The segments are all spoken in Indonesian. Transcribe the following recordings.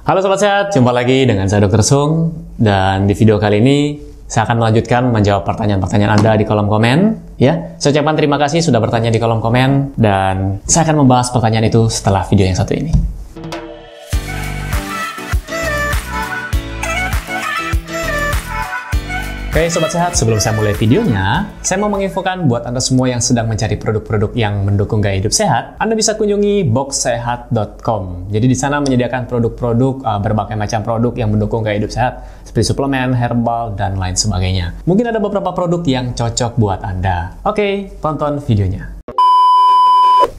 Halo Sobat Sehat, jumpa lagi dengan saya Dr. Sung dan di video kali ini saya akan melanjutkan menjawab pertanyaan-pertanyaan Anda di kolom komen ya. Saya ucapkan terima kasih sudah bertanya di kolom komen dan saya akan membahas pertanyaan itu setelah video yang satu ini. Oke Sobat Sehat, sebelum saya mulai videonya, saya mau menginfokan buat Anda semua yang sedang mencari produk-produk yang mendukung gaya hidup sehat, Anda bisa kunjungi boxsehat.com. Jadi di sana menyediakan produk-produk, uh, berbagai macam produk yang mendukung gaya hidup sehat, seperti suplemen, herbal, dan lain sebagainya. Mungkin ada beberapa produk yang cocok buat Anda. Oke, tonton videonya.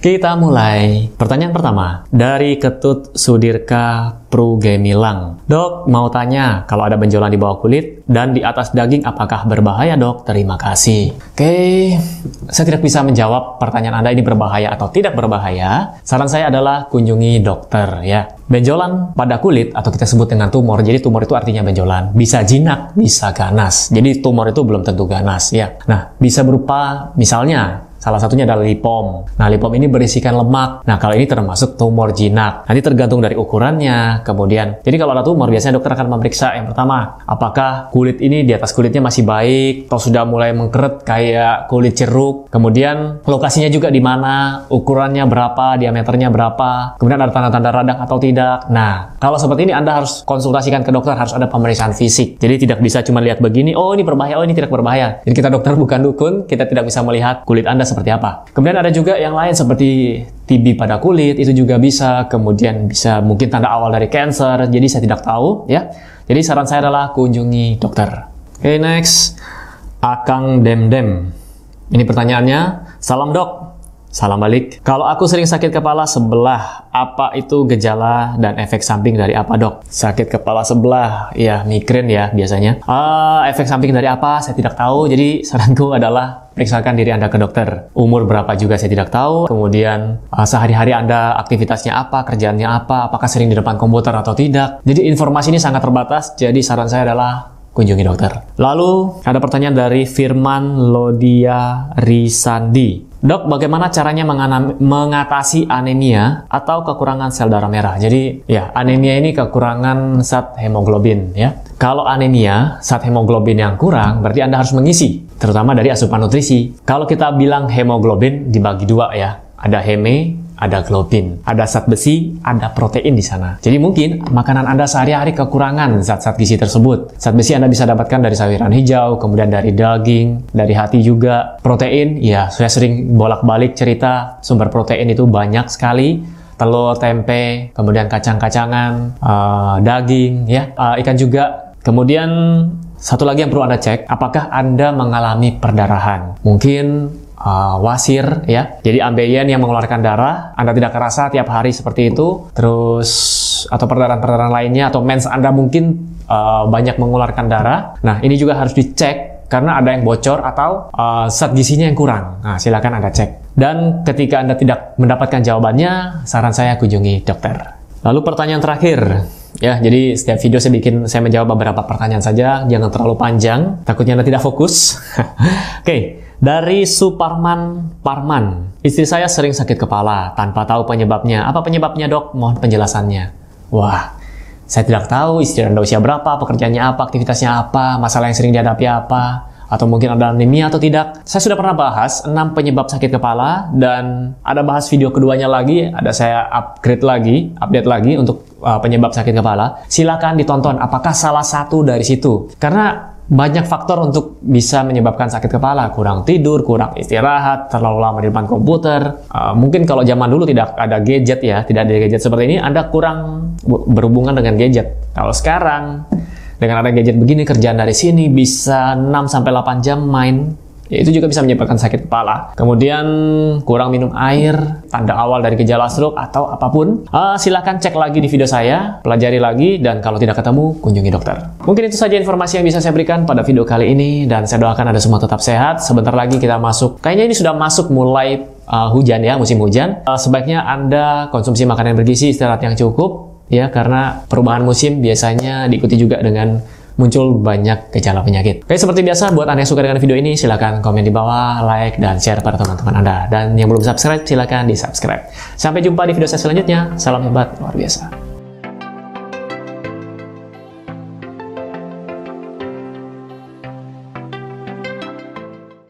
Kita mulai. Pertanyaan pertama dari Ketut Sudirka Prugemilang. Dok, mau tanya, kalau ada benjolan di bawah kulit dan di atas daging apakah berbahaya, Dok? Terima kasih. Oke, saya tidak bisa menjawab pertanyaan Anda ini berbahaya atau tidak berbahaya. Saran saya adalah kunjungi dokter ya. Benjolan pada kulit atau kita sebut dengan tumor. Jadi tumor itu artinya benjolan. Bisa jinak, bisa ganas. Jadi tumor itu belum tentu ganas ya. Nah, bisa berupa misalnya Salah satunya adalah lipom. Nah, lipom ini berisikan lemak. Nah, kalau ini termasuk tumor jinak. Nanti tergantung dari ukurannya. Kemudian, jadi kalau ada tumor, biasanya dokter akan memeriksa yang pertama, apakah kulit ini di atas kulitnya masih baik atau sudah mulai mengkeret kayak kulit ceruk. Kemudian, lokasinya juga di mana, ukurannya berapa, diameternya berapa. Kemudian ada tanda-tanda radang atau tidak. Nah, kalau seperti ini Anda harus konsultasikan ke dokter, harus ada pemeriksaan fisik. Jadi tidak bisa cuma lihat begini, oh ini berbahaya, oh ini tidak berbahaya. Jadi kita dokter bukan dukun, kita tidak bisa melihat kulit Anda seperti apa. Kemudian ada juga yang lain seperti TB pada kulit, itu juga bisa. Kemudian bisa mungkin tanda awal dari cancer, jadi saya tidak tahu ya. Jadi saran saya adalah kunjungi dokter. Oke, okay, next. Akang Dem Dem. Ini pertanyaannya, salam dok, Salam balik. Kalau aku sering sakit kepala sebelah, apa itu gejala dan efek samping dari apa dok? Sakit kepala sebelah, ya migrain ya biasanya. Uh, efek samping dari apa? Saya tidak tahu. Jadi saranku adalah periksakan diri Anda ke dokter. Umur berapa juga saya tidak tahu. Kemudian uh, sehari-hari Anda aktivitasnya apa, kerjaannya apa, apakah sering di depan komputer atau tidak. Jadi informasi ini sangat terbatas. Jadi saran saya adalah kunjungi dokter. Lalu ada pertanyaan dari Firman Lodia Risandi. Dok, bagaimana caranya mengatasi anemia atau kekurangan sel darah merah? Jadi, ya, anemia ini kekurangan zat hemoglobin, ya. Kalau anemia, zat hemoglobin yang kurang, berarti Anda harus mengisi, terutama dari asupan nutrisi. Kalau kita bilang hemoglobin dibagi dua ya, ada heme ada globin, ada zat besi, ada protein di sana. Jadi mungkin makanan Anda sehari-hari kekurangan zat-zat gizi tersebut. Zat besi Anda bisa dapatkan dari sayuran hijau, kemudian dari daging, dari hati juga. Protein, ya saya sering bolak-balik cerita sumber protein itu banyak sekali telur, tempe, kemudian kacang-kacangan, uh, daging, ya, uh, ikan juga. Kemudian satu lagi yang perlu Anda cek, apakah Anda mengalami perdarahan? Mungkin uh, wasir ya. Jadi ambeien yang mengeluarkan darah, Anda tidak kerasa tiap hari seperti itu. Terus atau perdarahan-perdarahan lainnya atau mens Anda mungkin uh, banyak mengeluarkan darah. Nah, ini juga harus dicek karena ada yang bocor atau uh, zat yang kurang. Nah, silakan Anda cek. Dan ketika Anda tidak mendapatkan jawabannya, saran saya kunjungi dokter. Lalu pertanyaan terakhir, ya jadi setiap video saya bikin saya menjawab beberapa pertanyaan saja jangan terlalu panjang takutnya anda tidak fokus oke okay. Dari Suparman Parman, istri saya sering sakit kepala tanpa tahu penyebabnya. Apa penyebabnya dok? Mohon penjelasannya. Wah, saya tidak tahu istri Anda usia berapa, pekerjaannya apa, aktivitasnya apa, masalah yang sering dihadapi apa, atau mungkin ada anemia atau tidak. Saya sudah pernah bahas 6 penyebab sakit kepala dan ada bahas video keduanya lagi, ada saya upgrade lagi, update lagi untuk uh, penyebab sakit kepala. Silakan ditonton apakah salah satu dari situ. Karena banyak faktor untuk bisa menyebabkan sakit kepala, kurang tidur, kurang istirahat, terlalu lama di depan komputer. Uh, mungkin kalau zaman dulu tidak ada gadget ya, tidak ada gadget seperti ini, Anda kurang berhubungan dengan gadget. Kalau sekarang dengan ada gadget begini kerjaan dari sini bisa 6 sampai 8 jam main ya itu juga bisa menyebabkan sakit kepala. Kemudian kurang minum air, tanda awal dari gejala stroke atau apa pun. Uh, silahkan cek lagi di video saya, pelajari lagi, dan kalau tidak ketemu, kunjungi dokter. Mungkin itu saja informasi yang bisa saya berikan pada video kali ini, dan saya doakan Anda semua tetap sehat. Sebentar lagi kita masuk, kayaknya ini sudah masuk mulai uh, hujan ya, musim hujan. Uh, sebaiknya Anda konsumsi makanan bergizi, istirahat yang cukup, ya, karena perubahan musim biasanya diikuti juga dengan muncul banyak gejala penyakit. Oke, seperti biasa, buat Anda yang suka dengan video ini, silahkan komen di bawah, like, dan share pada teman-teman Anda. Dan yang belum subscribe, silahkan di subscribe. Sampai jumpa di video saya selanjutnya. Salam hebat, luar biasa.